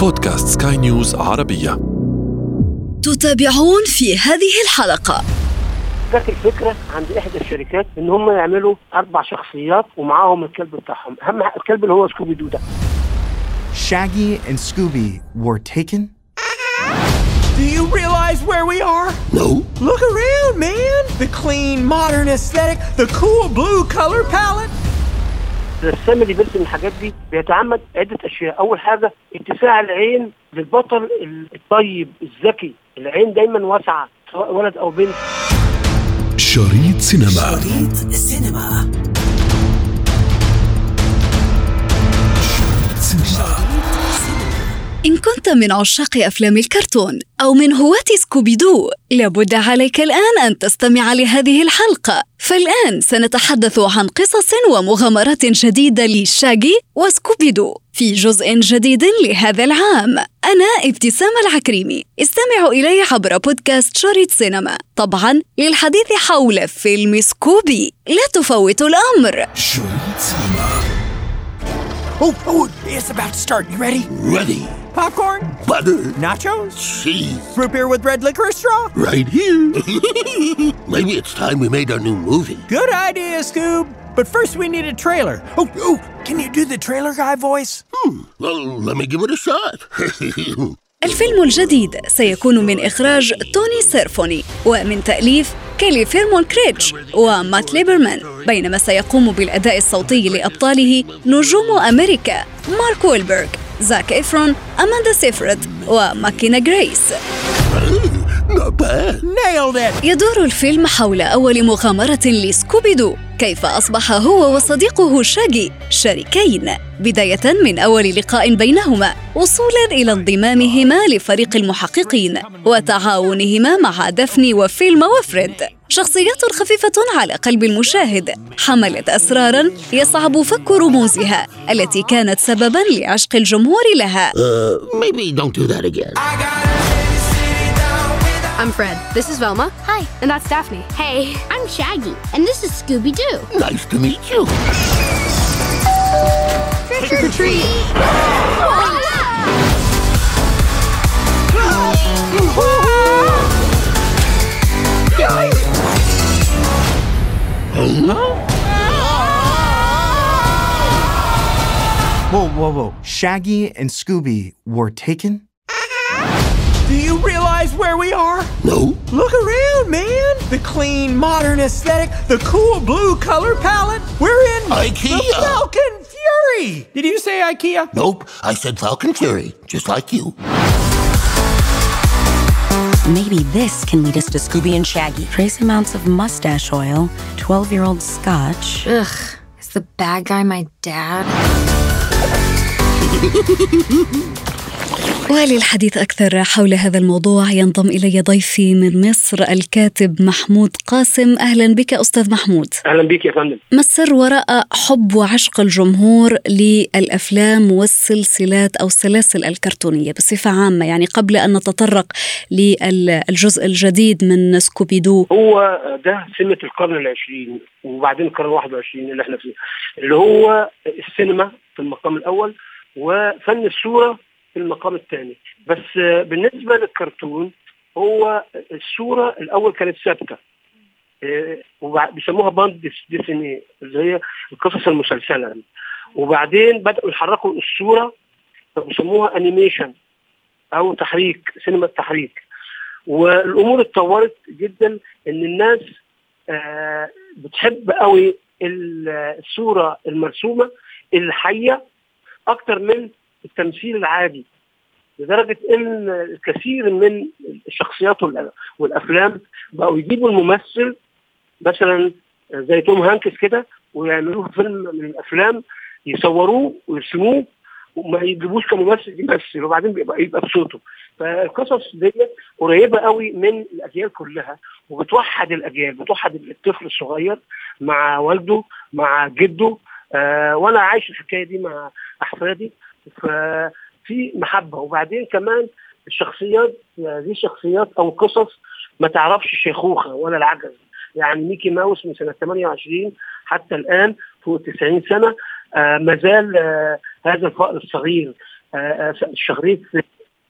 بودكاست سكاي نيوز عربية تتابعون في هذه الحلقة جت الفكرة عند إحدى الشركات إن هم يعملوا أربع شخصيات ومعاهم الكلب بتاعهم أهم الكلب اللي هو سكوبي دو ده Shaggy and Scooby were taken? Do you realize where we are? No. Look around, man! The clean, modern aesthetic, the cool blue color palette. الرسام اللي بيرسم الحاجات دي بيتعمد عدة أشياء. أول حاجة اتساع العين للبطل الطيب الذكي. العين دايما واسعة سواء ولد أو بنت. شريط سينما. إن كنت من عشاق أفلام الكرتون أو من هواة سكوبي دو لابد عليك الآن أن تستمع لهذه الحلقة. فالآن سنتحدث عن قصص ومغامرات جديدة لشاجي وسكوبي دو في جزء جديد لهذا العام. أنا ابتسام العكريمي. استمعوا إلي عبر بودكاست شريط سينما. طبعا للحديث حول فيلم سكوبي. لا تفوتوا الأمر. شريط سينما. Oh, oh, it's about to start. You ready? Ready. Popcorn? Butter. Nachos? Cheese. Root beer with red licorice straw? Right here. Maybe it's time we made our new movie. Good idea, Scoob. But first we need a trailer. Oh, oh, can you do the trailer guy voice? Well, let me give it a shot. الفيلم الجديد سيكون من إخراج توني سيرفوني ومن تأليف كيلي فيرمون كريتش ومات ليبرمان بينما سيقوم بالأداء الصوتي لأبطاله نجوم أمريكا مارك ويلبرغ زاك إفرون أماندا سيفرد وماكينا جريس. Nailed it! يدور الفيلم حول أول مغامرة لسكوبي دو. كيف أصبح هو وصديقه شاجي شريكين؟ بداية من أول لقاء بينهما. وصولا إلى انضمامهما لفريق المحققين وتعاونهما مع دفني وفيلما وفريد. شخصيات خفيفة على قلب المشاهد. حملت أسرارا يصعب فك رموزها التي كانت سببا لعشق الجمهور لها. Uh, maybe don't do that again. I'm Fred. This is Velma. Hi. And that's Daphne. Hey, I'm Shaggy, and this is Scooby Doo. Nice to meet you. Trick or treat. Whoa, whoa, whoa. Shaggy and Scooby were taken? Do you realize where we are? No. Look around, man! The clean, modern aesthetic, the cool blue color palette. We're in IKEA. the Falcon Fury. Did you say IKEA? Nope. I said Falcon Fury, just like you. Maybe this can lead us to Scooby and Shaggy. Trace amounts of mustache oil, 12 year old scotch. Ugh. Is the bad guy my dad? وللحديث أكثر حول هذا الموضوع ينضم إلي ضيفي من مصر الكاتب محمود قاسم. أهلا بك أستاذ محمود. أهلا بيك يا فندم. ما السر وراء حب وعشق الجمهور للأفلام والسلسلات أو السلاسل الكرتونية بصفة عامة؟ يعني قبل أن نتطرق للجزء الجديد من سكوبيدو. هو ده سمه القرن العشرين وبعدين القرن الواحد وعشرين اللي إحنا فيه اللي هو السينما في المقام الأول وفن الصورة في المقام الثاني. بس بالنسبة للكرتون هو الصورة الأول كانت ثابتة. آه، وبع- بيسموها bande dess- dessinée اللي هي القصص المسلسلة. وبعدين بدأوا يحركوا الصورة فبيسموها animation أو تحريك سينما التحريك والأمور اتطورت جدا إن الناس آه، بتحب قوي ال- الصورة المرسومة الحية أكتر من التمثيل العادي لدرجة إن الكثير من الشخصيات وال- والأفلام بقوا يجيبوا الممثل مثلا زي توم هانكس كده ويعملوه فيلم من الأفلام يصوروه ويرسموه وما يجيبوش كممثل يمثل وبعدين بيبقى يبقى بصوته. فالقصص دي قريبة قوي من الأجيال كلها وبتوحد الأجيال بتوحد الطفل الصغير مع والده مع جده. آه وأنا عايش الحكاية دي مع أحفادي. ففي محبة. وبعدين كمان الشخصيات دي شخصيات أو قصص ما تعرفش الشيخوخه ولا العجز. يعني ميكي ماوس من سنة 28 حتى الآن فوق 90 سنة آه ما زال آه هذا الفأر الصغير آه، شخصيه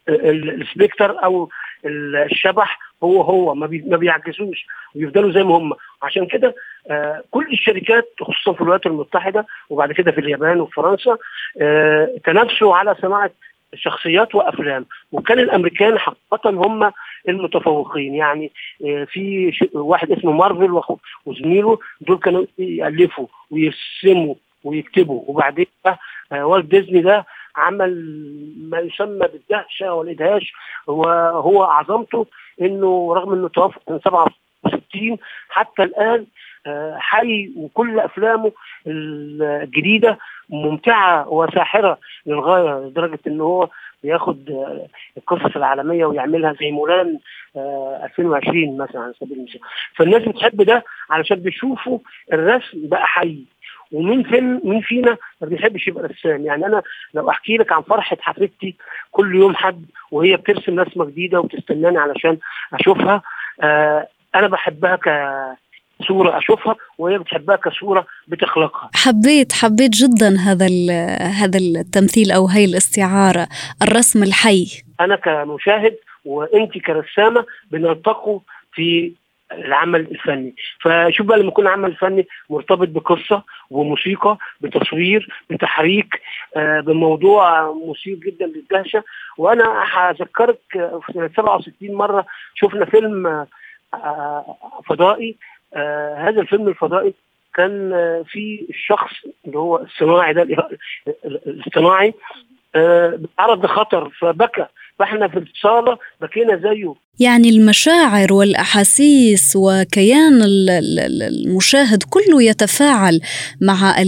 السبيكتر أو الشبح هو هو ما, بي ما بيعجزوش ويفضلوا زي ما هم. عشان كده آه كل الشركات خصوصا في الولايات المتحدة وبعد كده في اليابان وفرنسا آه تنافسوا على صناعة شخصيات وأفلام. وكان الأمريكان حقيقه هم المتفوقين. يعني آه في واحد اسمه مارفل وزميله دول كانوا يألفوا ويرسموا ويكتبوا. وبعدين آه والت ديزني ده عمل ما يسمى بالدهشة والإدهاش وهو عظمته إنه رغم إنه توفى من 67 حتى الآن حي وكل أفلامه الجديدة ممتعة وساحرة للغاية لدرجة إن هو بياخد القصص العالمية ويعملها زي مولان 2020 مثلا على سبيل المثال. فالناس بتحب ده علشان بيشوفوا الرسم بقى حي ومين فين مين فينا ما بيحبش يبقى رسام. يعني أنا لو أحكي لك عن فرحة حفيدتي كل يوم حد وهي بترسم رسمة جديدة وتستناني علشان أشوفها آه أنا بحبها ك صورة أشوفها وهي بتحبها كصورة بتخلقها. حبيت حبيت جدا هذا هذا التمثيل أو هي الاستعارة الرسم الحي. أنا كمشاهد وأنت كرسامة بنلتقوا في العمل الفني. فشوف بقى لما يكون عمل فني مرتبط بقصة وموسيقى بتصوير بتحريك آه بموضوع مثير جدا للدهشة. وأنا هذكرك في سنه 67 مرة شفنا فيلم آه فضائي. آه هذا الفيلم الفضائي كان في الشخص اللي هو الصناعي ده الاصطناعي. تعرض لخطر فبكى. فإحنا في الصالة بكينا زيه. يعني المشاعر والأحاسيس وكيان المشاهد كله يتفاعل مع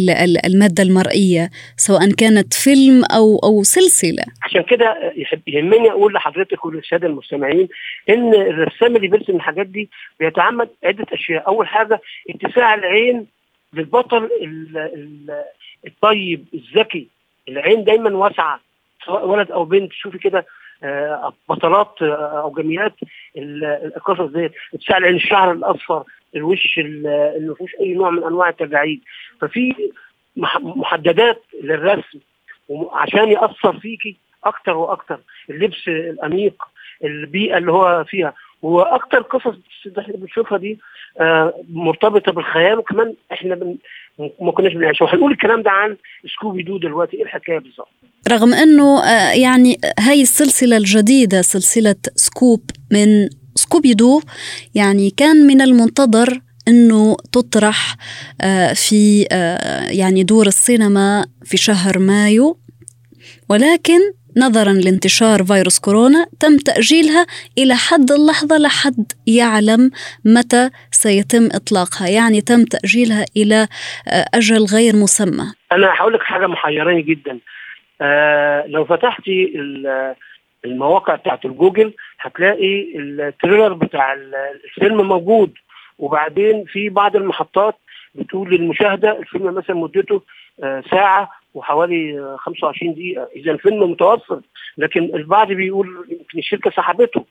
المادة المرئية سواء كانت فيلم أو أو سلسلة. عشان كده يهمني أقول لحضرتك وللسادة المستمعين إن الرسام اللي بيرسم الحاجات دي بيتعمد عدة أشياء. أول حاجة اتساع العين للبطل الطيب الذكي. العين دايما واسعة سواء ولد أو بنت. شوفي كده بطلات أو جميلات القصص ديت اتساع العين الشعر الأصفر الوش اللي ما فيهوش أي نوع من أنواع التجاعيد. ففي محددات للرسم عشان يأثر فيكي أكتر وأكتر. اللبس الانيق البيئة اللي هو فيها. وأكتر قصص إحنا بنشوفها دي مرتبطة بالخيال وكمان إحنا بن ما كناش بنعيشها. وهنقول الكلام ده عن سكوبي دو دلوقتي. إيه الحكاية بالظبط؟ رغم إنه يعني هاي السلسلة الجديدة سلسلة سكوب من سكوبي دو يعني كان من المنتظر إنه تطرح في يعني دور السينما في شهر مايو. ولكن نظرا لانتشار فيروس كورونا تم تأجيلها إلى حد اللحظة لحد يعلم متى سيتم إطلاقها. يعني تم تأجيلها إلى أجل غير مسمى. أنا هقول لك حاجة محيراني جدا. آه لو فتحتي المواقع بتاعت الجوجل هتلاقي ال trailer بتاع الفيلم موجود. وبعدين في بعض المحطات بتقول للمشاهدة الفيلم مثلا مدته آه ساعة وحوالي 25 دقيقة. إذا الفيلم متوفر لكن البعض بيقول يمكن الشركة سحبته.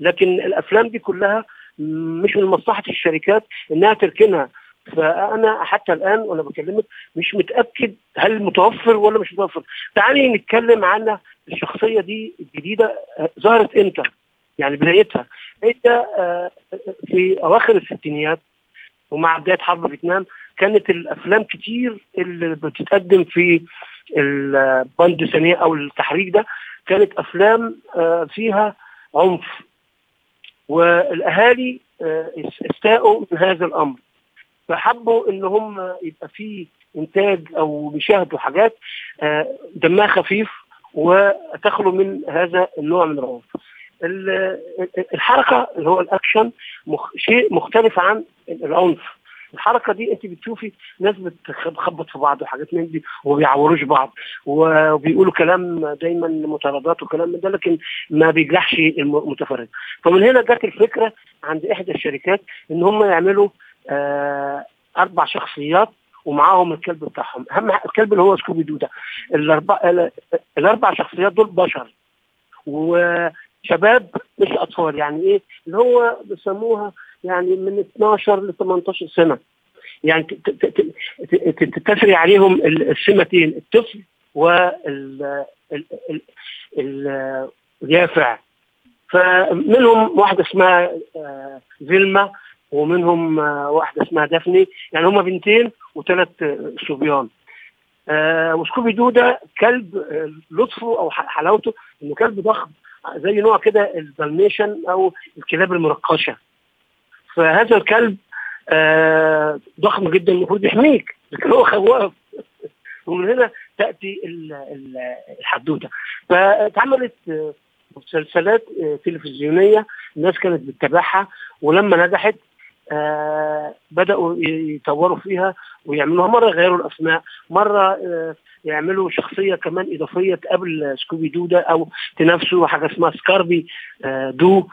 لكن الأفلام دي كلها مش من مصلحة الشركات إنها تركنها. فأنا حتى الآن وأنا بكلمك مش متأكد هل متوفر ولا مش متوفر. تعالي نتكلم عن الشخصية دي الجديدة ظهرت إمتى؟ يعني بدايتها. هي في أواخر الستينيات ومع بداية حرب فيتنام. كانت الأفلام كتير اللي بتتقدم في الباند ثانية أو التحريك ده كانت أفلام فيها عنف. والأهالي استاءوا من هذا الأمر. فحبوا ان هم يبقى في إنتاج أو بيشاهدوا حاجات دمها خفيف وتخلو من هذا النوع من العنف. الحركة اللي هو الأكشن. شيء مختلف عن العنف. الحركة دي انت بتشوفي ناس بتخبط في بعض وحاجات من دي وما بيعوروش بعض وبيقولوا كلام دايما مطاردات وكلام من ده لكن ما بيجرحش المتفرج. فمن هنا جت الفكرة عند إحدى الشركات إن هم يعملوا آه أربع شخصيات ومعاهم الكلب بتاعهم. أهم الكلب اللي هو سكوبي دو ده. الاربع الأربع شخصيات دول بشر وشباب مش أطفال. يعني إيه؟ اللي هو بيسموها يعني من 12 ل 18 سنة. يعني تتسري عليهم السمتين الطفل واليافع فمنهم واحدة اسمها آه، فيلما ومنهم آه، واحدة اسمها دافني. يعني هما بنتين وثلاث صبيان. آه وسكوبي دو ده كلب آه، لطفه أو حلاوته إنه كلب ضخم زي نوع كده ال Dalmatian أو الكلاب المرقشة. فهذا الكلب آه ضخم جدا المفروض يحميك. لكن هو خواف. ومن هنا تأتي ال- ال- الحدوتة. فاتعملت آه، مسلسلات آه، تلفزيونية الناس كانت بتتابعها. ولما نجحت آه بدأوا يطوروا فيها ويعملوها. مرة يغيروا الأسماء مرة آه يعملوا شخصية كمان إضافية تقابل سكوبي دو ده أو تنافسه حاجة اسمها سكاربي آه دو.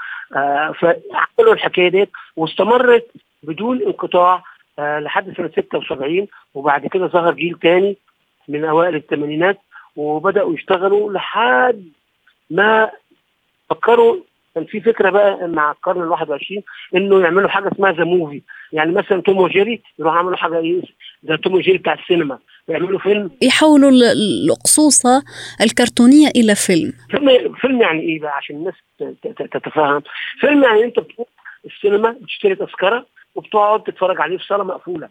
فعملوا الحكاية ديت واستمرت بدون انقطاع لحد سنة 76 وبعد كده ظهر جيل تاني من أوائل الثمانينات وبدأوا يشتغلوا لحد ما فكروا كان في فكرة بقى مع القرن ال 21 إنه يعملوا حاجة اسمها the movie يعني مثلا توم وجيري يروحوا يعملوا حاجة إيه؟ ده توم وجيري بتاع السينما. يعملوا فيلم. يحولوا ال- الأقصوصة الكرتونية إلى فيلم. فيلم فيلم يعني إيه بقى؟ عشان الناس تتفهم. فيلم يعني أنت بتروح السينما بتشتري تذكرة وبتقعد تتفرج عليه في صالة مقفولة.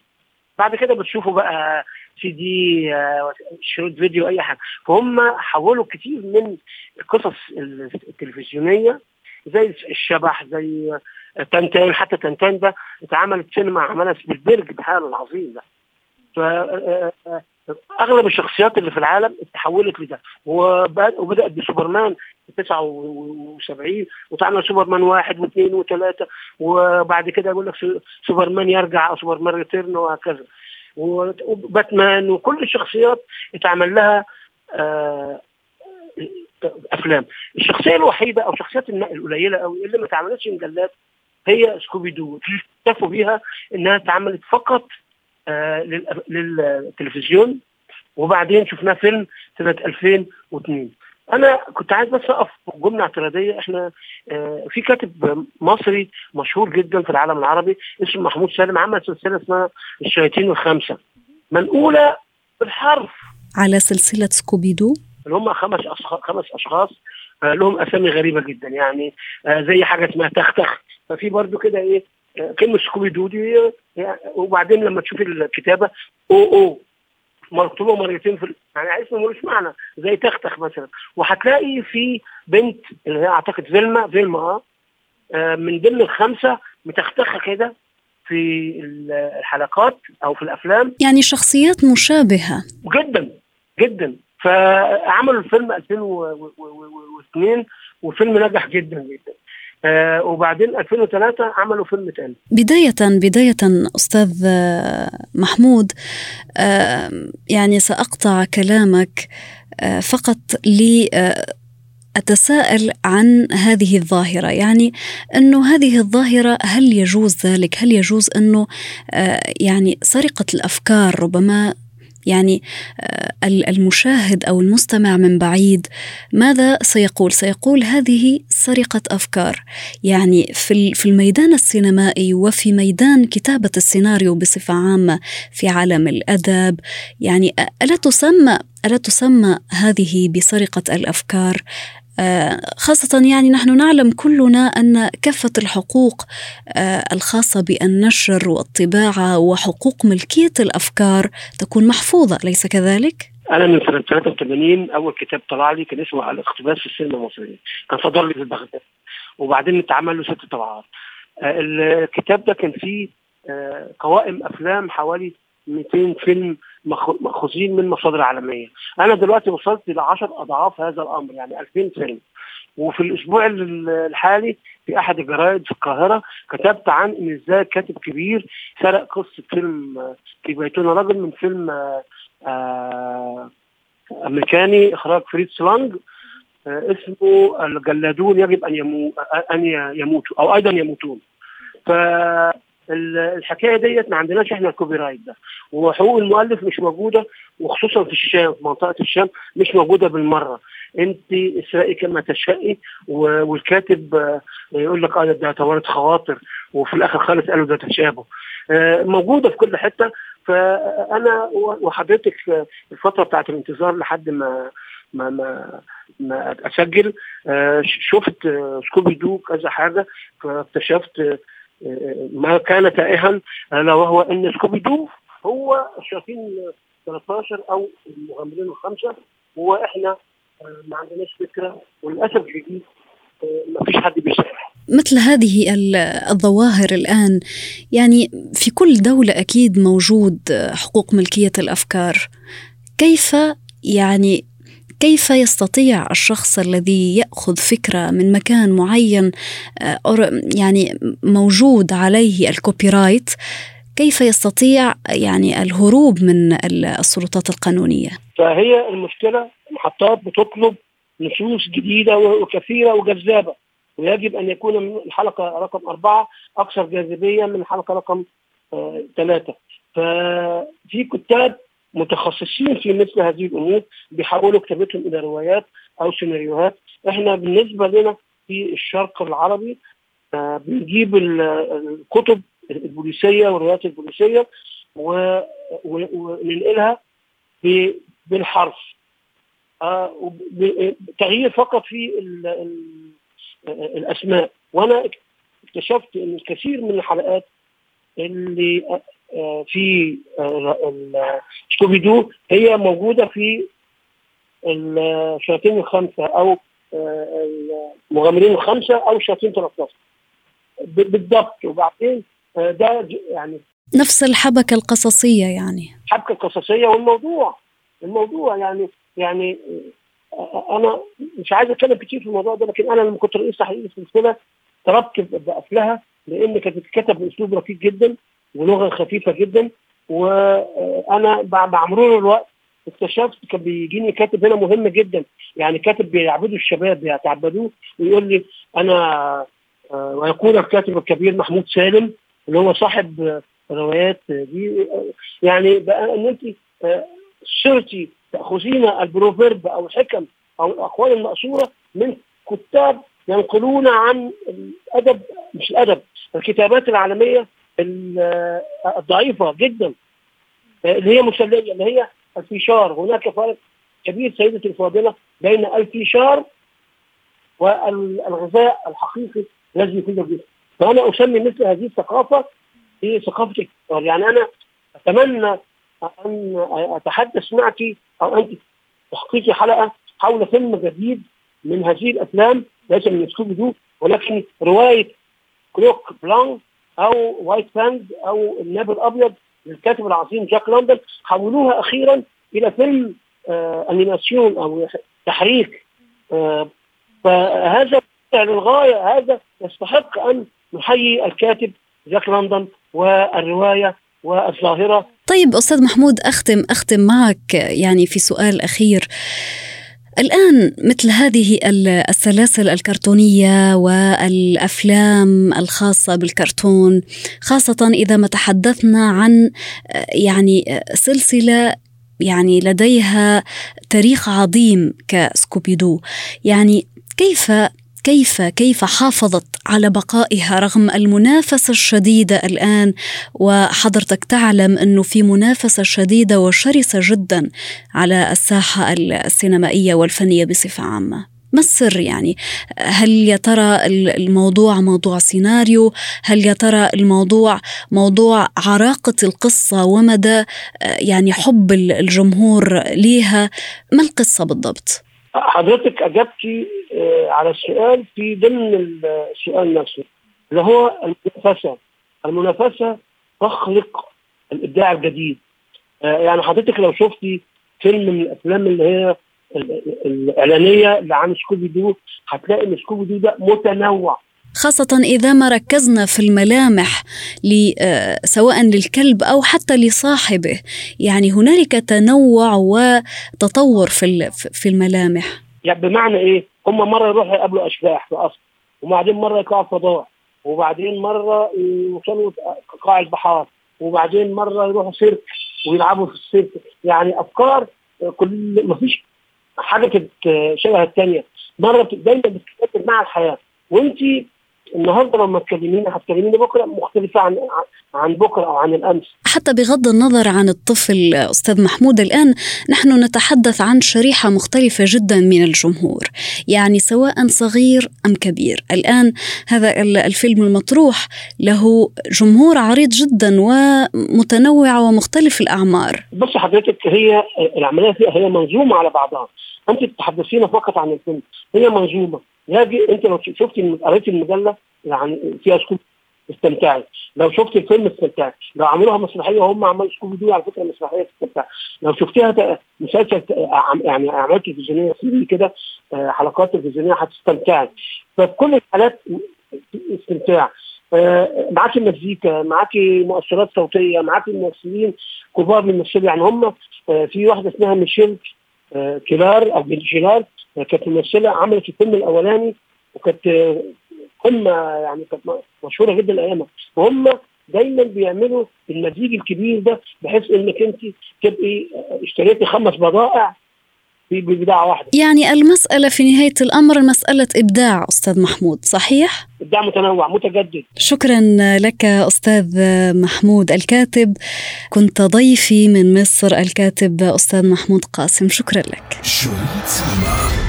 بعد كده بتشوفوا بقى سي دي آه، شريط فيديو أي حاجة. فهم حولوا كتير من القصص التلفزيونية زي الشبح زي تنتان حتى تنتان ده اتعملت سينما عملها سبيلبرج بحاله العظيم ده. ف أغلب الشخصيات اللي في العالم اتحولت لده. وبد- وبدأت بسوبرمان في 79 وتعمل سوبرمان واحد واثنين وثلاثة وبعد كده يقول لك سو- سوبرمان يرجع أو Superman Return وهكذا. وباتمان وكل الشخصيات اتعمل لها آه، افلام الشخصية الوحيدة أو شخصيات القليلة قوي اللي ما اتعملتش مجلات هي سكوبي دو اكتفوا بيها إنها اتعملت فقط آه، لل- للتلفزيون وبعدين شفناه فيلم سنة 2002 أنا كنت عايز بس أقف جملة اعتراضية. إحنا آه، في كاتب مصري مشهور جدا في العالم العربي اسمه محمود سالم عمل سلسلة اسمها الشياطين الخمسة. منقوله بالحرف. على سلسلة سكوبيدو اللي هم خمس أشخاص خمس أشخاص آه، لهم أسامي غريبة جدا. يعني آه، زي حاجة اسمها تختخ ففي برضو كده إيه آه، كلمة سكوبي دو دي آه، يعني وبعدين لما تشوف الكتابة أو أو مكتوبة مرتين في يعني اسم ملوش معنى زي تختخ مثلا. وهتلاقي في بنت اللي هي أعتقد فيلما فيلما آه من ضمن الخمسة متختخه كده في الحلقات أو في الأفلام. يعني شخصيات مشابهة. جدا جدا. فعملوا الفيلم 2002 والفيلم نجح جدا جدا. آه وبعدين 2003 عملوا فيلم تاني. بداية بداية أستاذ آه، محمود آه، يعني سأقطع كلامك فقط لي أتساءل عن هذه الظاهرة. يعني أنه هذه الظاهرة هل يجوز ذلك؟ هل يجوز أنه يعني سرقة الأفكار ربما يعني آه، المشاهد أو المستمع من بعيد ماذا سيقول؟ سيقول هذه سرقة أفكار. يعني في في الميدان السينمائي وفي ميدان كتابة السيناريو بصفة عامة في عالم الأدب يعني ألا تسمى ألا تسمى هذه بسرقة الأفكار؟ آه، خاصة يعني نحن نعلم كلنا أن كافة الحقوق آه، الخاصة بالنشر والطباعة وحقوق ملكية الأفكار تكون محفوظة أليس كذلك؟ أنا من سنة 83 أول كتاب طلع لي كان اسمه الاقتباس في السينما المصرية. كان صدر لي في بغداد وبعدين اتعمل له ست طبعات. آه، الكتاب ده كان فيه آه، قوائم أفلام حوالي 200 فيلم مأخوذين من مصادر عالمية. أنا دلوقتي وصلت إلى 10 أضعاف هذا الأمر يعني 2000 فيلم. وفي الأسبوع ال- الحالي في أحد الجرايد في القاهرة كتبت عن ان إزاي كاتب كبير سرق قصة فيلم في بيتنا رجل من فيلم آه، آه، أمريكاني إخراج فريتز لانج آه، اسمه الجلادون يجب أن أن يموتوا أو أيضا يموتون. فالحكايه ديت ما عندناش إحنا ال copyright ده. وحقوق المؤلف مش موجودة وخصوصا في الشام في منطقة الشام مش موجودة بالمرة. أنت اسرقي كما تشائي والكاتب آه، يقول لك آه ده توارد خواطر وفي الآخر خالص قالوا ده تشابه. آه، موجودة في كل حتة. فأنا وحضرتك الفترة بتاعت الانتظار لحد ما ما ما ما أسجل آه، شفت آه، سكوبي دو كذا حاجة فاكتشفت آه، ما كان تائها ألا وهو أن سكوبي دو هو الشياطين 13 أو المغامرين الخمسة وإحنا ما عندناش فكرة وللأسف الشديد ما فيش حد بيسمع. مثل هذه الظواهر الآن يعني في كل دولة أكيد موجود حقوق ملكية الأفكار. كيف يعني كيف يستطيع الشخص الذي يأخذ فكرة من مكان معين يعني موجود عليه الكوبي رايت كيف يستطيع يعني الهروب من السلطات القانونية؟ فهي المشكلة المحطات بتطلب نصوص جديدة وكثيرة وجذابة ويجب أن يكون الحلقة رقم أربعة أكثر جاذبية من الحلقة رقم آه، ثلاثة ففي كتاب متخصصين في مثل هذه الأمور بيحولوا كتابتهم إلى روايات أو سيناريوهات. إحنا بالنسبة لنا في الشرق العربي آه، بنجيب الكتب البوليسية والروايات البوليسية وننقلها بالحرف. آه، تغيير فقط في الأسماء. وأنا اكتشفت إن الكثير من الحلقات اللي في سكوبي دو هي موجودة في الشياطين الخمسة أو المغامرين الخمسة أو الشياطين 13 بالضبط. وبعدين آه، ده يعني نفس الحبكة القصصية يعني. الحبكة القصصية والموضوع. الموضوع يعني يعني آه، أنا مش عايز أتكلم كتير في الموضوع ده لكن أنا لما كنت رئيس تحقيق السلسلة تركت بقفلها لأن كانت بتتكتب بأسلوب رقيق جدا. ولغة خفيفة جدا. وأنا مع مرور الوقت اكتشفت كان بيجيني كاتب هنا مهم جدا. يعني كاتب بيعبدوا الشباب بيتعبدوه ويقول لي أنا آه، ويقول الكاتب الكبير محمود سالم اللي هو صاحب روايات دي. يعني بقى إن أنت آه، صرتي تأخذين البروفيرب أو الحكم أو الأقوال المأثورة من كتاب ينقلون عن الأدب مش الأدب الكتابات العالمية الضعيفة جدا اللي هي مسلية اللي هي الفيشار. هناك فرق كبير سيدتي الفاضلة بين الفيشار والغذاء الحقيقي الذي يكون الجسم. فأنا أسمي مثل هذه الثقافة هي ثقافة الكبار يعني أنا أتمنى أن أتحدث معك أو أنت تحقيقي حلقة حول فيلم جديد من هذه الأفلام ليس من سكوبي ولكن رواية Croc-Blanc أو White Fang أو الناب الأبيض للكاتب العظيم جاك لندن حولوها أخيرا إلى فيلم آه animation أو تحريك. آه فهذا للغايه هذا يستحق أن نحيي الكاتب جاك لندن والرواية والظاهرة. طيب أستاذ محمود أختم أختم معك يعني في سؤال أخير. الآن مثل هذه السلاسل الكرتونية والأفلام الخاصة بالكرتون خاصة إذا ما تحدثنا عن يعني سلسلة يعني لديها تاريخ عظيم كسكوبيدو. يعني كيف كيف كيف حافظت على بقائها رغم المنافسة الشديدة الآن؟ وحضرتك تعلم أنه في منافسة شديدة وشرسة جدا على الساحة السينمائية والفنية بصفة عامة. ما السر يعني؟ هل يا ترى الموضوع موضوع سيناريو؟ هل يا ترى الموضوع موضوع عراقة القصة ومدى يعني حب الجمهور ليها؟ ما القصة بالضبط؟ حضرتك أجبتي آه، على السؤال في ضمن السؤال نفسه اللي هو المنافسة. المنافسة تخلق الإبداع الجديد. آه، يعني حضرتك لو شفتي فيلم من الأفلام اللي هي الإعلانية اللي عن سكوبي دو هتلاقي إن سكوبي دو ده متنوع. خاصة إذا ما ركزنا في الملامح آه، سواء للكلب أو حتى لصاحبه. يعني هنالك تنوع وتطور في في الملامح. يعني بمعنى إيه؟ هم مرة يروحوا يقابلوا أشباح في أصل وبعدين مرة يقعوا فضاء وبعدين مرة يوصلوا قاع البحار وبعدين مرة يروحوا سيرك ويلعبوا في السيرك. يعني أفكار كل ما فيش حاجة شبه الثانية مرة دايما بتتكلم مع الحياة. وانت النهارده لما تكلميني هتكلميني بكره مختلفة عن عن بكره أو عن الأمس. حتى بغض النظر عن الطفل أستاذ محمود الآن نحن نتحدث عن شريحة مختلفة جدا من الجمهور يعني سواء صغير أم كبير. الآن هذا الفيلم المطروح له جمهور عريض جدا ومتنوع ومختلف الأعمار. بص حضرتك هي العملية فيها هي منظومة على بعضها. أنت تتحدثين فقط عن الفيلم هي منظومة. يجي انت لو شفتي قريتي المجلة يعني فيها سكوب استمتعي لو شفت الفيلم استمتعي لو عملوها مسرحية وهم عملوا سكوب دي على فكرة مسرحية استمتعي لو شفتيها مسلسل يعني أعمال تلفزيونية كده آه، حلقات تلفزيونية هتستمتعي ففي كل الحالات استمتاع. آه، معاكي مزيكا معاكي مؤثرات صوتية معاكي ممثلين كبار من الممثلين يعني هم آه، في واحدة اسمها ميشيل كيلار أو بنشيلار كانت ممثلة عملت الفيلم الأولاني وكانت قمة يعني كانت مشهورة جدا ايامها وهم دايما بيعملوا المزيج الكبير ده بحيث إنك أنت تبقي اشتريتي خمس بضائع ببضاعه واحدة. يعني المسألة في نهاية الأمر مسألة إبداع أستاذ محمود صحيح؟ ابداع متنوع متجدد. شكرا لك أستاذ محمود الكاتب. كنت ضيفي من مصر الكاتب أستاذ محمود قاسم. شكرا لك. شريط سينما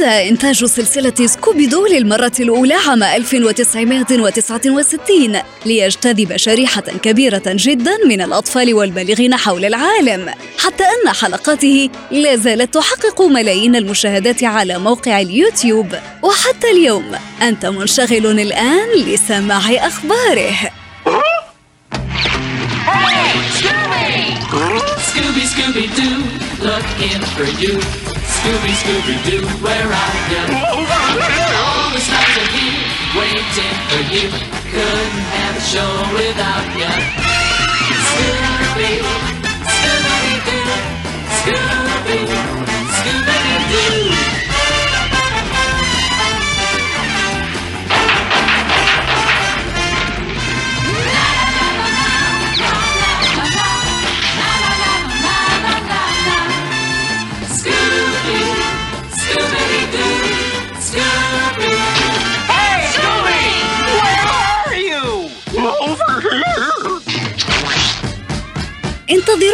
بدأ إنتاج سلسلة سكوبي دو للمرة الأولى عام 1969 ليجتذب شريحة كبيرة جدا من الأطفال والبالغين حول العالم حتى أن حلقاته لا زالت تحقق ملايين المشاهدات على موقع اليوتيوب. وحتى اليوم أنت منشغل الآن لسماع أخباره. Scooby, Scooby Doo, looking for you. Scooby, Scooby Doo, where are you? All the stars are here, waiting for you. Couldn't have a show without you. Scooby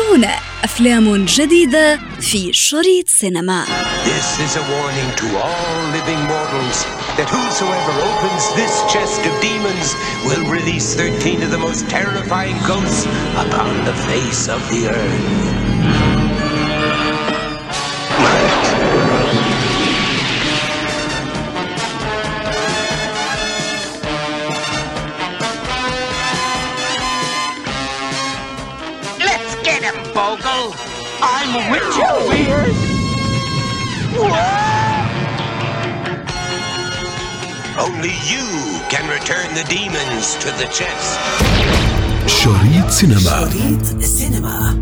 انتظرونا أفلام جديدة في شريط سينما This is a warning to all living mortals that whosoever opens this chest of demons will release 13 of the most terrifying ghosts upon the face of the earth. Bogle. I'm Richard Weird. Only you can return the demons to the chest. شريط سينما شريط سينما